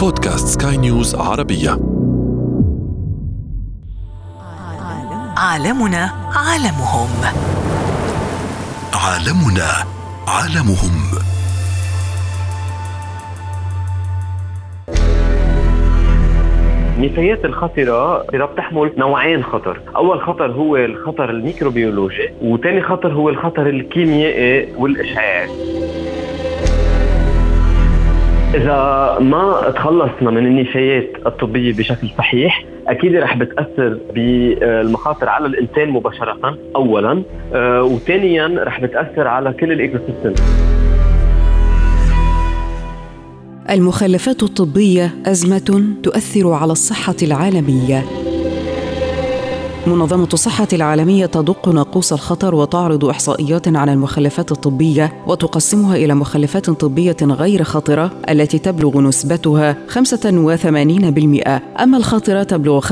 بودكاست سكاي نيوز عربية. عالمنا عالمهم. عالمنا عالمهم. النفايات الخطرة بتحمل نوعين خطر. أول خطر هو الخطر الميكروبيولوجي وثاني خطر هو الخطر الكيميائي والإشعاعي. إذا ما تخلصنا من النفايات الطبية بشكل صحيح أكيد رح بتأثر بالمخاطر على الإنسان مباشرة أولا. آه، وثانيا رح بتأثر على كل الإيكو سيستم المخلفات الطبية أزمة تؤثر على الصحة العالمية. منظمة الصحة العالمية تدق ناقوس الخطر وتعرض إحصائيات عن المخلفات الطبية وتقسمها إلى مخلفات طبية غير خطرة التي تبلغ نسبتها 85% أما الخطرة تبلغ 15%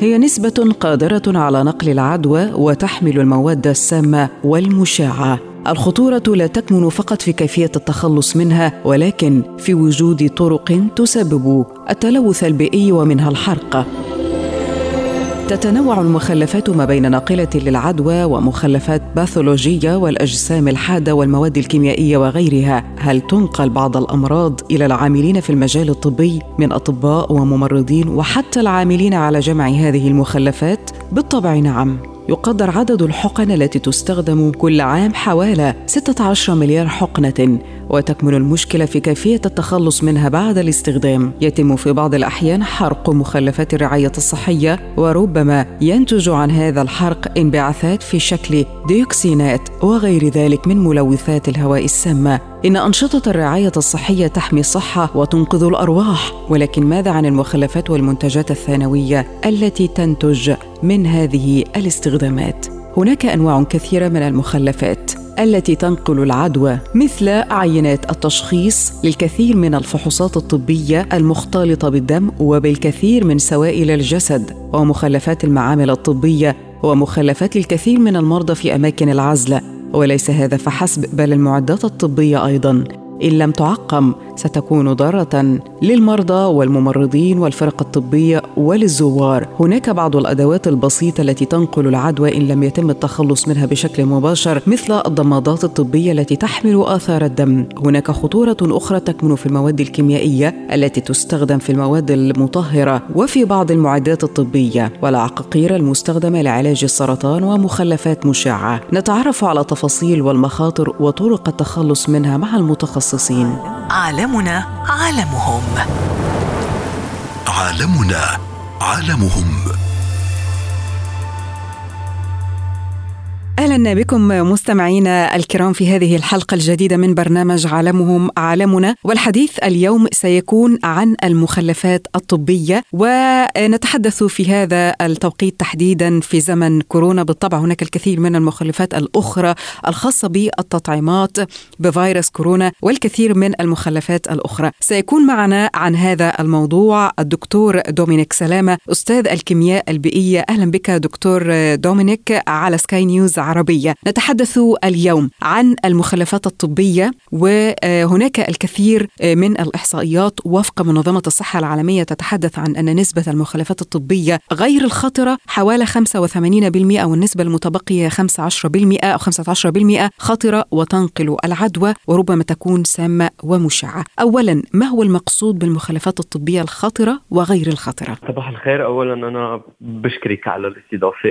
هي نسبة قادرة على نقل العدوى وتحمل المواد السامة والمشعة. الخطورة لا تكمن فقط في كيفية التخلص منها ولكن في وجود طرق تسبب التلوث البيئي ومنها الحرق. تتنوع المخلفات ما بين ناقلة للعدوى ومخلفات باثولوجية والأجسام الحادة والمواد الكيميائية وغيرها هل تنقل بعض الأمراض إلى العاملين في المجال الطبي من أطباء وممرضين وحتى العاملين على جمع هذه المخلفات؟ بالطبع نعم يقدر عدد الحقن التي تستخدم كل عام حوالي 16 مليار حقنة وتكمن المشكلة في كيفية التخلص منها بعد الاستخدام. يتم في بعض الأحيان حرق مخلفات الرعاية الصحية وربما ينتج عن هذا الحرق انبعاثات في شكل ديوكسينات وغير ذلك من ملوثات الهواء السامة. إن أنشطة الرعاية الصحية تحمي الصحة وتنقذ الأرواح ولكن ماذا عن المخلفات والمنتجات الثانوية التي تنتج من هذه الاستخدامات؟ هناك أنواع كثيرة من المخلفات التي تنقل العدوى مثل عينات التشخيص للكثير من الفحوصات الطبية المختلطة بالدم وبالكثير من سوائل الجسد ومخلفات المعامل الطبية ومخلفات الكثير من المرضى في أماكن العزل وليس هذا فحسب بل المعدات الطبية أيضا. إن لم تعقم ستكون ضارة للمرضى والممرضين والفرق الطبية وللزوار. هناك بعض الأدوات البسيطة التي تنقل العدوى إن لم يتم التخلص منها بشكل مباشر مثل الضمادات الطبية التي تحمل آثار الدم. هناك خطورة أخرى تكمن في المواد الكيميائية التي تستخدم في المواد المطهرة وفي بعض المعدات الطبية والعقاقير المستخدمة لعلاج السرطان ومخلفات مشعة. نتعرف على تفاصيل والمخاطر وطرق التخلص منها مع المتخصصين. عالمنا عالمهم. عالمنا عالمهم. أهلا بكم مستمعينا الكرام في هذه الحلقة الجديدة من برنامج عالمهم عالمنا. والحديث اليوم سيكون عن المخلفات الطبية ونتحدث في هذا التوقيت تحديدا في زمن كورونا. بالطبع هناك الكثير من المخلفات الأخرى الخاصة بالتطعيمات بفيروس كورونا والكثير من المخلفات الأخرى. سيكون معنا عن هذا الموضوع الدكتور دومينيك سلامة أستاذ الكيمياء البيئية. أهلا بك دكتور دومينيك على سكاي نيوز عربية نتحدث اليوم عن المخلفات الطبية وهناك الكثير من الإحصائيات وفق منظمة الصحة العالمية تتحدث عن أن نسبة المخلفات الطبية غير الخطرة حوالي 85% والنسبة المتبقية 15% أو 15% خطرة وتنقل العدوى وربما تكون سامة ومشعة. أولا ما هو المقصود بالمخلفات الطبية الخطرة وغير الخطرة؟ صباح الخير. أولا أنا بشكرك على الاستضافة.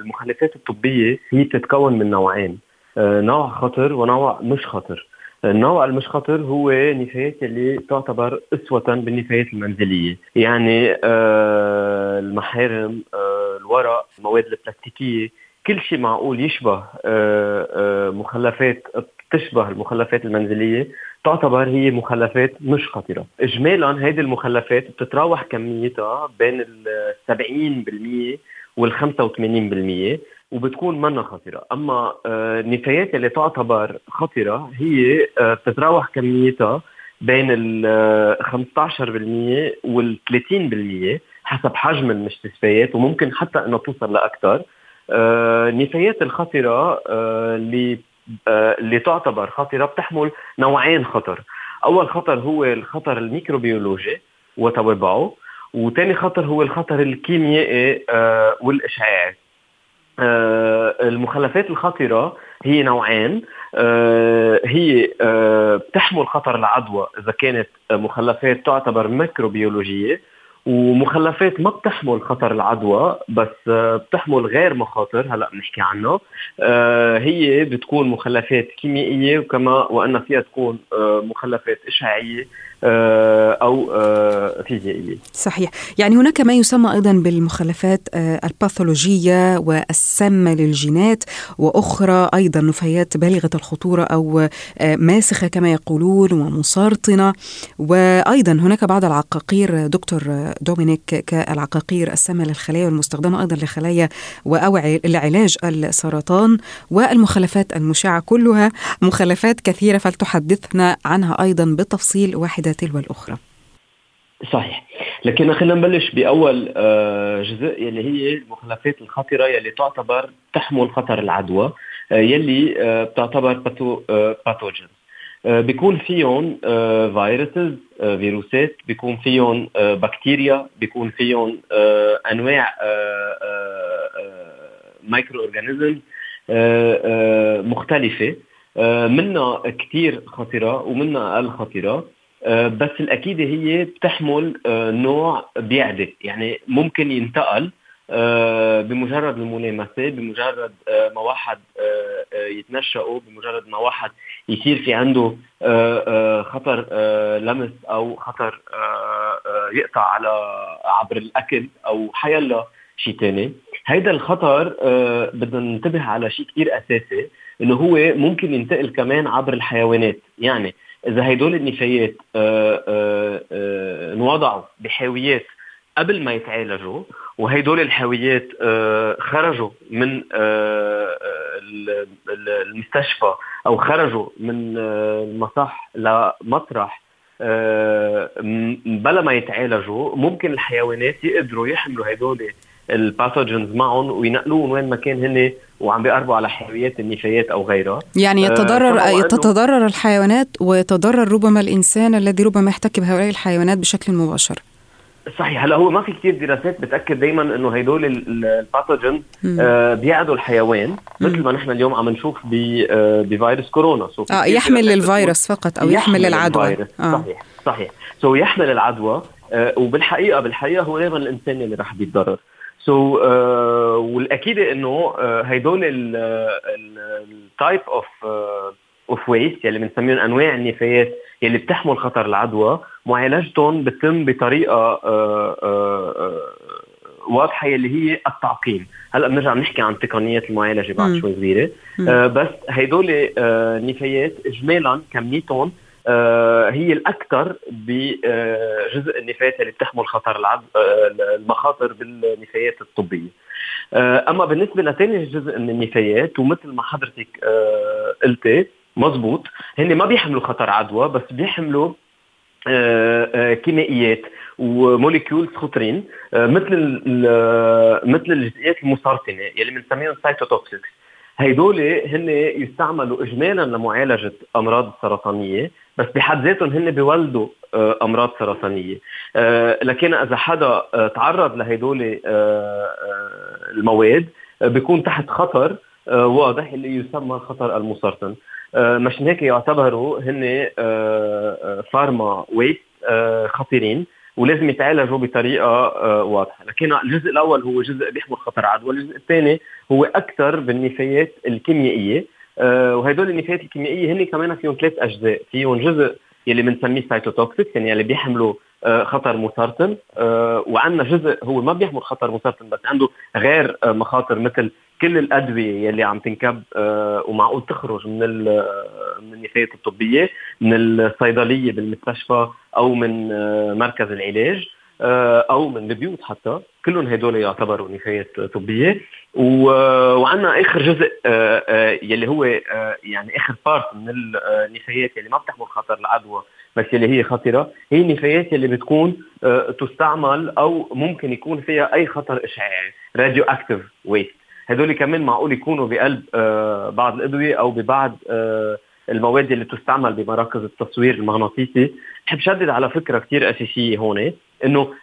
المخلفات الطبية هي بتتكون من نوعين آه، نوع خطر ونوع مش خطر. النوع المش خطر هو نفايات اللي تعتبر أسوة بالنفايات المنزلية. يعني آه، المحارم آه، الورق المواد البلاستيكية كل شيء معقول يشبه مخلفات تشبه المخلفات المنزلية تعتبر هي مخلفات مش خطرة. إجمالا هذه المخلفات بتتراوح كميتها بين ال 70% وال 85% وبتكون منا أما النفايات آه، اللي تعتبر خطرة هي آه، بتتراوح كميتها بين ال 15% وال 30% حسب حجم المستشفيات وممكن حتى إنه توصل لاكثر النفايات آه، الخطره اللي اللي تعتبر خطره بتحمل نوعين خطر. أول خطر هو الخطر الميكروبيولوجي وتوابعه وثاني خطر هو الخطر الكيميائي آه والاشعاعي آه المخلفات الخطرة هي نوعين. آه هي آه بتحمل خطر العدوى إذا كانت مخلفات تعتبر ميكروبيولوجية. ومخلفات ما بتحمل خطر العدوى بس آه، بتحمل غير مخاطر هلأ بنحكي عنها آه، هي بتكون مخلفات كيميائية وكما وأن فيها تكون آه، مخلفات إشعاعية أو فيزيائية. صحيح، يعني هناك ما يسمى أيضا بالمخلفات الباثولوجيه والسامه للجينات وأخرى أيضا نفايات بالغة الخطورة أو ماسخة كما يقولون ومسرطنه وأيضا هناك بعض العقاقير دكتور دومينيك كالعقاقير السامة للخلايا والمستخدمة أيضا لخلايا وأوعي لعلاج السرطان والمخلفات المشعة كلها مخلفات كثيرة فلتحدثنا عنها أيضا بالتفصيل واحدة تلو الأخرى. صحيح. لكن خلينا نبلش بأول آه، جزء يلي هي المخلفات الخطرة يلي تعتبر تحمل خطر العدوى آه، يلي آه، بتعتبر باثوجين آه، بيكون فيهم viruses آه، آه، فيروسات بيكون فيهم بكتيريا بيكون فيهم أنواع micro-organism مختلفة منها كثير خطرة ومنها أقل خطرة بس الأكيدة هي بتحمل نوع بيعدي يعني ممكن ينتقل آه، بمجرد الملامسة بمجرد آه، ما واحد آه، يتنشأوا بمجرد ما واحد يصير في عنده خطر لمس أو خطر يقطع على عبر الأكل أو حيلا شيء ثاني هيدا الخطر بدنا ننتبه على شيء كثير أساسي إنه هو ممكن ينتقل كمان عبر الحيوانات. يعني إذا هدول النفايات انوضعوا بحاويات قبل ما يتعالجوا وهيدول الحاويات آه، خرجوا من آه، المستشفى أو خرجوا من آه، المصح لمطرح بلا ما يتعالجوا ممكن الحيوانات يقدروا يحملوا هدول الباثوجنز معهم وينقلوهم وين ما كان هن وعم بيقربوا على حيويات النفايات أو غيرها. يعني يتضرر آه يتضرر الحيوانات ويتضرر ربما الإنسان الذي ربما يحتك بهؤلاء الحيوانات بشكل مباشر. صحيح هلا هو ما في كثير دراسات بتأكد دائما إنه هدول الباثوجين آه بيعدوا الحيوان مثل ما نحن اليوم عم نشوف آه بفيروس كورونا. آه يحمل الفيروس فقط أو يحمل, يحمل العدوى. آه. صحيح صحيح. so يحمل العدوى آه وبالحقيقة بالحقيقة هو دائما الإنسان اللي رح بيتضرر. so, آه, والأكيد إنه آه, هدول ال type of of waste يلي بنسميهم أنواع النفايات يلي بتحمل خطر العدوى معالجتهم بتتم بطريقة آه، آه، آه، واضحة يلي هي التعقيم. هلأ بنرجع بنحكي عن تقنيات المعالجة بعد شوي صغيره بس هدول النفايات اجمالا كميتهم هي الأكثر بجزء النفايات اللي بتحمل خطر العد... المخاطر بالنفايات الطبية. أما بالنسبة لثاني جزء من النفايات ومثل ما حضرتك قلتي مزبوط هن ما بيحملوا خطر عدوى بس بيحملوا آه، آه، كيميائيات و molecules خطرين آه، مثل مثل الجزيئات المسرطنة يلي بنسميهم cytotoxics هيدول هن يستعملوا اجمالا لمعالجة أمراض سرطانية بس بحد ذاتهم هن بيولدوا أمراض سرطانية. لكن إذا حدا تعرض لهدول المواد بيكون تحت خطر واضح اللي يسمى الخطر المسرطن. مشان هيك يعتبروا هن pharma آه، waste آه، خطيرين ولازم يتعالجوا بطريقة واضحة، لكن الجزء الأول هو جزء بيحمل خطر عدوى، والجزء الثاني هو أكثر بالنفايات الكيميائية وهدول النفايات الكيميائية هن كمان فيهم ثلاث أجزاء، فيهم جزء يلي بنسميه cytotoxic يعني اللي بيحملوا خطر مسرطن وعندنا جزء هو ما بيحمل خطر مسرطن بس عنده غير مخاطر مثل كل الأدوية يلي عم تنكب آه، ومعقول تخرج من من النفايات الطبية من الصيدلية بالمستشفى أو من آه، مركز العلاج آه، أو من البيوت حتى. كلهم هدول يعتبروا نفايات طبية. وعندنا آخر جزء يلي هو يعني آخر part من النفايات يلي ما بتحمل خطر العدوى بس يلي هي خطرة. هي النفايات يلي بتكون تستعمل أو ممكن يكون فيها أي خطر إشعاعي radioactive waste هدول كمان معقول يكونوا بقلب آه، بعض الأدوية أو ببعض آه، المواد اللي تستعمل بمراكز التصوير المغناطيسي. بحب شدد على فكرة كثير أساسية هون إنه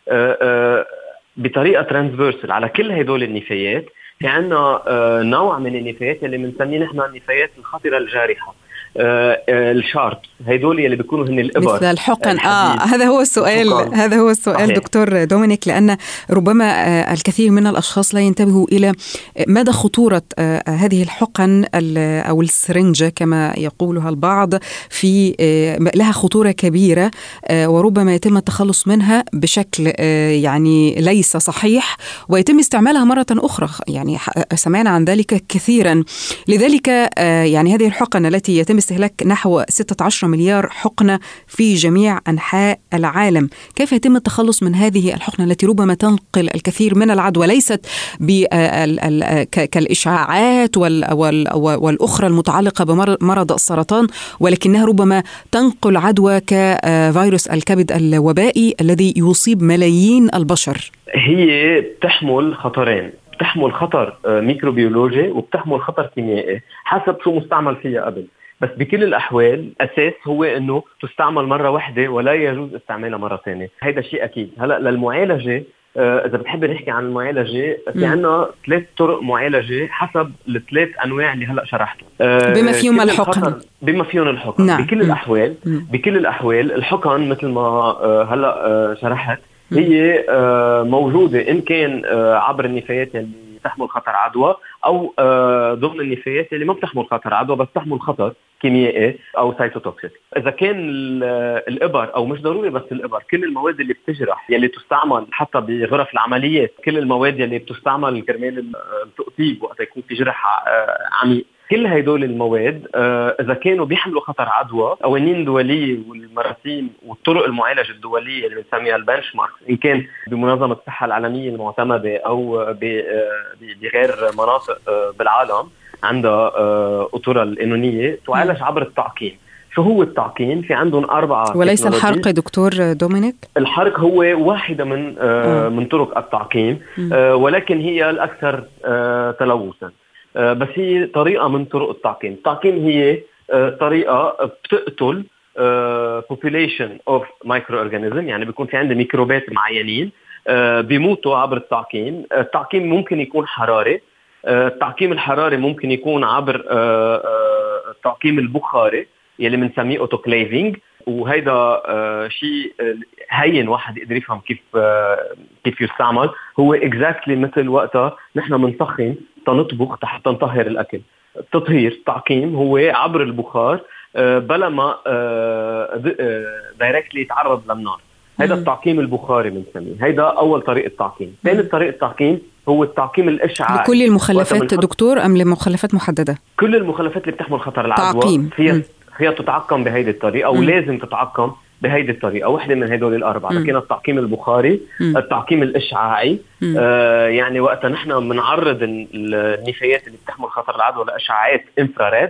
بطريقة transversal على كل هدول النفايات في عندنا نوع من النفايات اللي بنسميه نحن النفايات الخطرة الجارحة. آه، آه، ال sharp هدول اللي بيكونوا هن الإبر. مثل الحقن. آه هذا هو السؤال الحقن. هذا هو السؤال صحيح. دكتور دومينيك لأن ربما آه، الكثير من الأشخاص لا ينتبهوا إلى مدى خطورة هذه الحقن أو السرنجه كما يقولها البعض في لها خطورة كبيرة وربما يتم التخلص منها بشكل يعني ليس صحيح ويتم استعمالها مرة أخرى. يعني سمعنا عن ذلك كثيرا. لذلك يعني هذه الحقن التي يتم استهلاك نحو 16 مليار حقنة في جميع أنحاء العالم. كيف يتم التخلص من هذه الحقنة التي ربما تنقل الكثير من العدوى ليست كالإشعاعات والأخرى المتعلقة بمرض السرطان ولكنها ربما تنقل عدوى كفيروس الكبد الوبائي الذي يصيب ملايين البشر. هي بتحمل خطرين. بتحمل خطر آه، ميكروبيولوجي وبتحمل خطر كيميائي حسب شو مستعمل فيها قبل. بس بكل الأحوال أساس هو إنه تستعمل مرة واحدة ولا يجوز استعمالها مرة ثانية. هذا شيء أكيد. هلأ للمعالجة آه إذا بتحب نحكي عن المعالجة في عندنا ثلاث طرق معالجة حسب الثلاث أنواع اللي هلأ شرحتهم. آه بما فيهم الحقن. بما فيهم الحقن. نعم. بكل الأحوال مم. بكل الأحوال الحقن مثل ما آه هلأ شرحت هي موجودة إن كان عبر النفايات اللي تحمل خطر عدوى أو ضمن النفايات اللي ما بتحمل خطر عدوى بس تحمل خطر. كيميائي أو سايتوتوكسيك إذا كان الإبر أو مش ضروري بس الإبر كل المواد اللي بتجرح يلي تستعمل حتى بغرف العمليات كل المواد يلي بتستعمل كرمال التقطيب وقت يكون في جرح آه، عميق. كل هدول المواد آه، إذا كانوا بيحملوا خطر عدوى قوانين دولية والمراسيم والطرق المعالجة الدولية اللي بنسميها البنش مارك إن كان بمنظمة الصحة العالمية المعتمدة أو آه، بغير مناطق بالعالم عندها اطرها القانونيه تعالج عبر التعقيم. شو هو التعقيم؟ في عندهم أربعة وليس الحرق دكتور دومينيك؟ الحرق هو واحدة من آه من طرق التعقيم آه ولكن هي الأكثر آه تلوثا. آه بس هي طريقة من طرق التعقيم. التعقيم هي آه طريقة بتقتل آه population of microorganism يعني بيكون في عندي ميكروبات معينين آه بيموتوا عبر التعقيم. التعقيم ممكن يكون حراري التعقيم الحراري ممكن يكون عبر آه، آه، التعقيم البخاري يلي بنسميه autoclaving وهيدا آه، شيء هين واحد يقدر يفهم كيف كيف يستعمل. هو exactly مثل وقتها نحن بنسخن تنطبخ حتى نطهر الأكل. التطهير التعقيم هو عبر البخار بلا ما directly يتعرض للنار. هذا التعقيم البخاري بنسميه. هيدا أول طريقة تعقيم. ثاني طريقة تعقيم هو التعقيم الإشعاعي. لكل المخلفات دكتور أم لمخلفات محددة؟ كل المخلفات اللي بتحمل خطر العدوى تعقيم. فيها فيها تتعقم بهيدي الطريقة ولازم تتعقم بهيدي الطريقة. وحدة من هدول الأربعة. لكن التعقيم البخاري مم. التعقيم الإشعاعي آه يعني وقتها نحن بنعرض النفايات اللي بتحمل خطر العدوى لإشعاعات infrared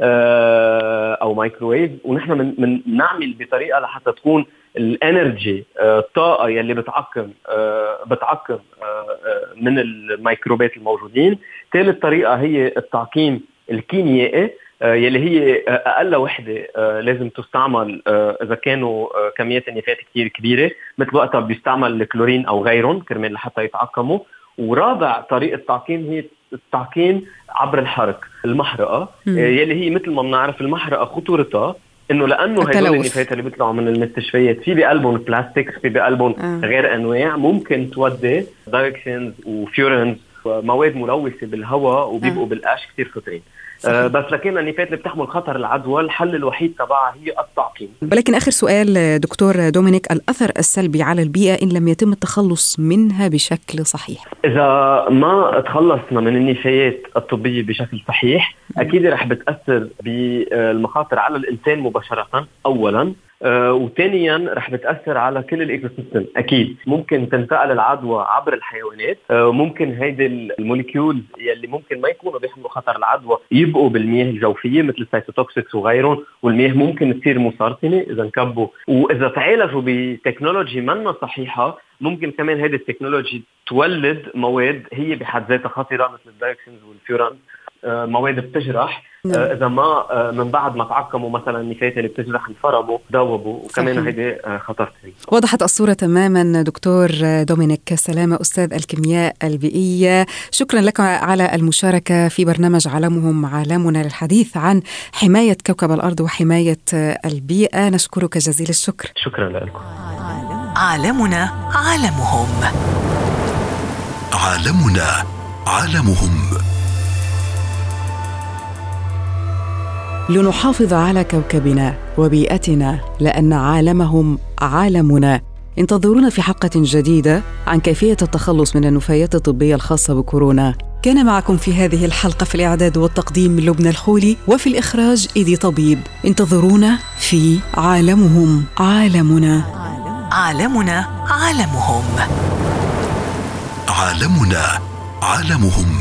آه أو مايكروويف ونحن بنعمل بطريقة لحتى تكون ال energy آه، الطاقة يلي بتعقم آه، بتعقم آه، من الميكروبات الموجودين. ثالث طريقة هي التعقيم الكيميائي يلي هي أقل وحدة لازم تستعمل إذا كانوا كميات النفايات كثير كبيرة مثل وقتها بيستعمل الكلورين أو غيرهم كرمال لحتى يتعقموا. ورابع طريقة تعقيم هي التعقيم عبر الحرق المحرقة. يلي هي مثل ما بنعرف المحرقة خطورتها إنه لأنه هدول النفايات اللي بيطلعوا من المستشفيات في بقلبهم بلاستيك في بقلبهم آه. غير أنواع ممكن تودي dioxins و furans مواد ملوثة بالهواء وبيبقوا آه. بالقش كثير خطرين آه بس لكن النفايات اللي بتحمل خطر العدوى الحل الوحيد تبعها هي التعقيم. ولكن آخر سؤال دكتور دومينيك الأثر السلبي على البيئة إن لم يتم التخلص منها بشكل صحيح؟ إذا ما تخلصنا من النفايات الطبية بشكل صحيح أكيد رح بتأثر بالمخاطر على الإنسان مباشرة اولا. آه وثانيا رح بتأثر على كل ال ecosystem أكيد ممكن تنتقل العدوى عبر الحيوانات آه ممكن هيدي ال molecules يلي ممكن ما يكونوا بيحملوا خطر العدوى يبقوا بالمياه الجوفية مثل ال cytotoxics وغيرهم والمياه ممكن تصير مسرطنة إذا انكبوا. وإذا تعالجوا ب technology منا صحيحة ممكن كمان هذه ال technology تولد مواد هي بحد ذاتها خطرة مثل ال dioxins وال furan مواد بتجرح. نعم. إذا ما من بعد ما تعقموا مثلا النفايات اللي بتجرح انفرموا ذوبوا وكمان هيدي خطرتين وضحت الصورة تماما دكتور دومينيك سلامة أستاذ الكيمياء البيئية. شكرا لك على المشاركة في برنامج عالمهم عالمنا للحديث عن حماية كوكب الأرض وحماية البيئة. نشكرك جزيل الشكر. شكرا لكم. عالمنا عالمهم عالمنا عالمهم لنحافظ على كوكبنا وبيئتنا لأن عالمهم عالمنا. انتظرونا في حلقة جديدة عن كيفية التخلص من النفايات الطبية الخاصة بكورونا. كان معكم في هذه الحلقة في الإعداد والتقديم لبنى الخولي وفي الإخراج إيدي طبيب. انتظرونا في عالمهم عالمنا. عالمنا عالمهم. عالمنا عالمهم.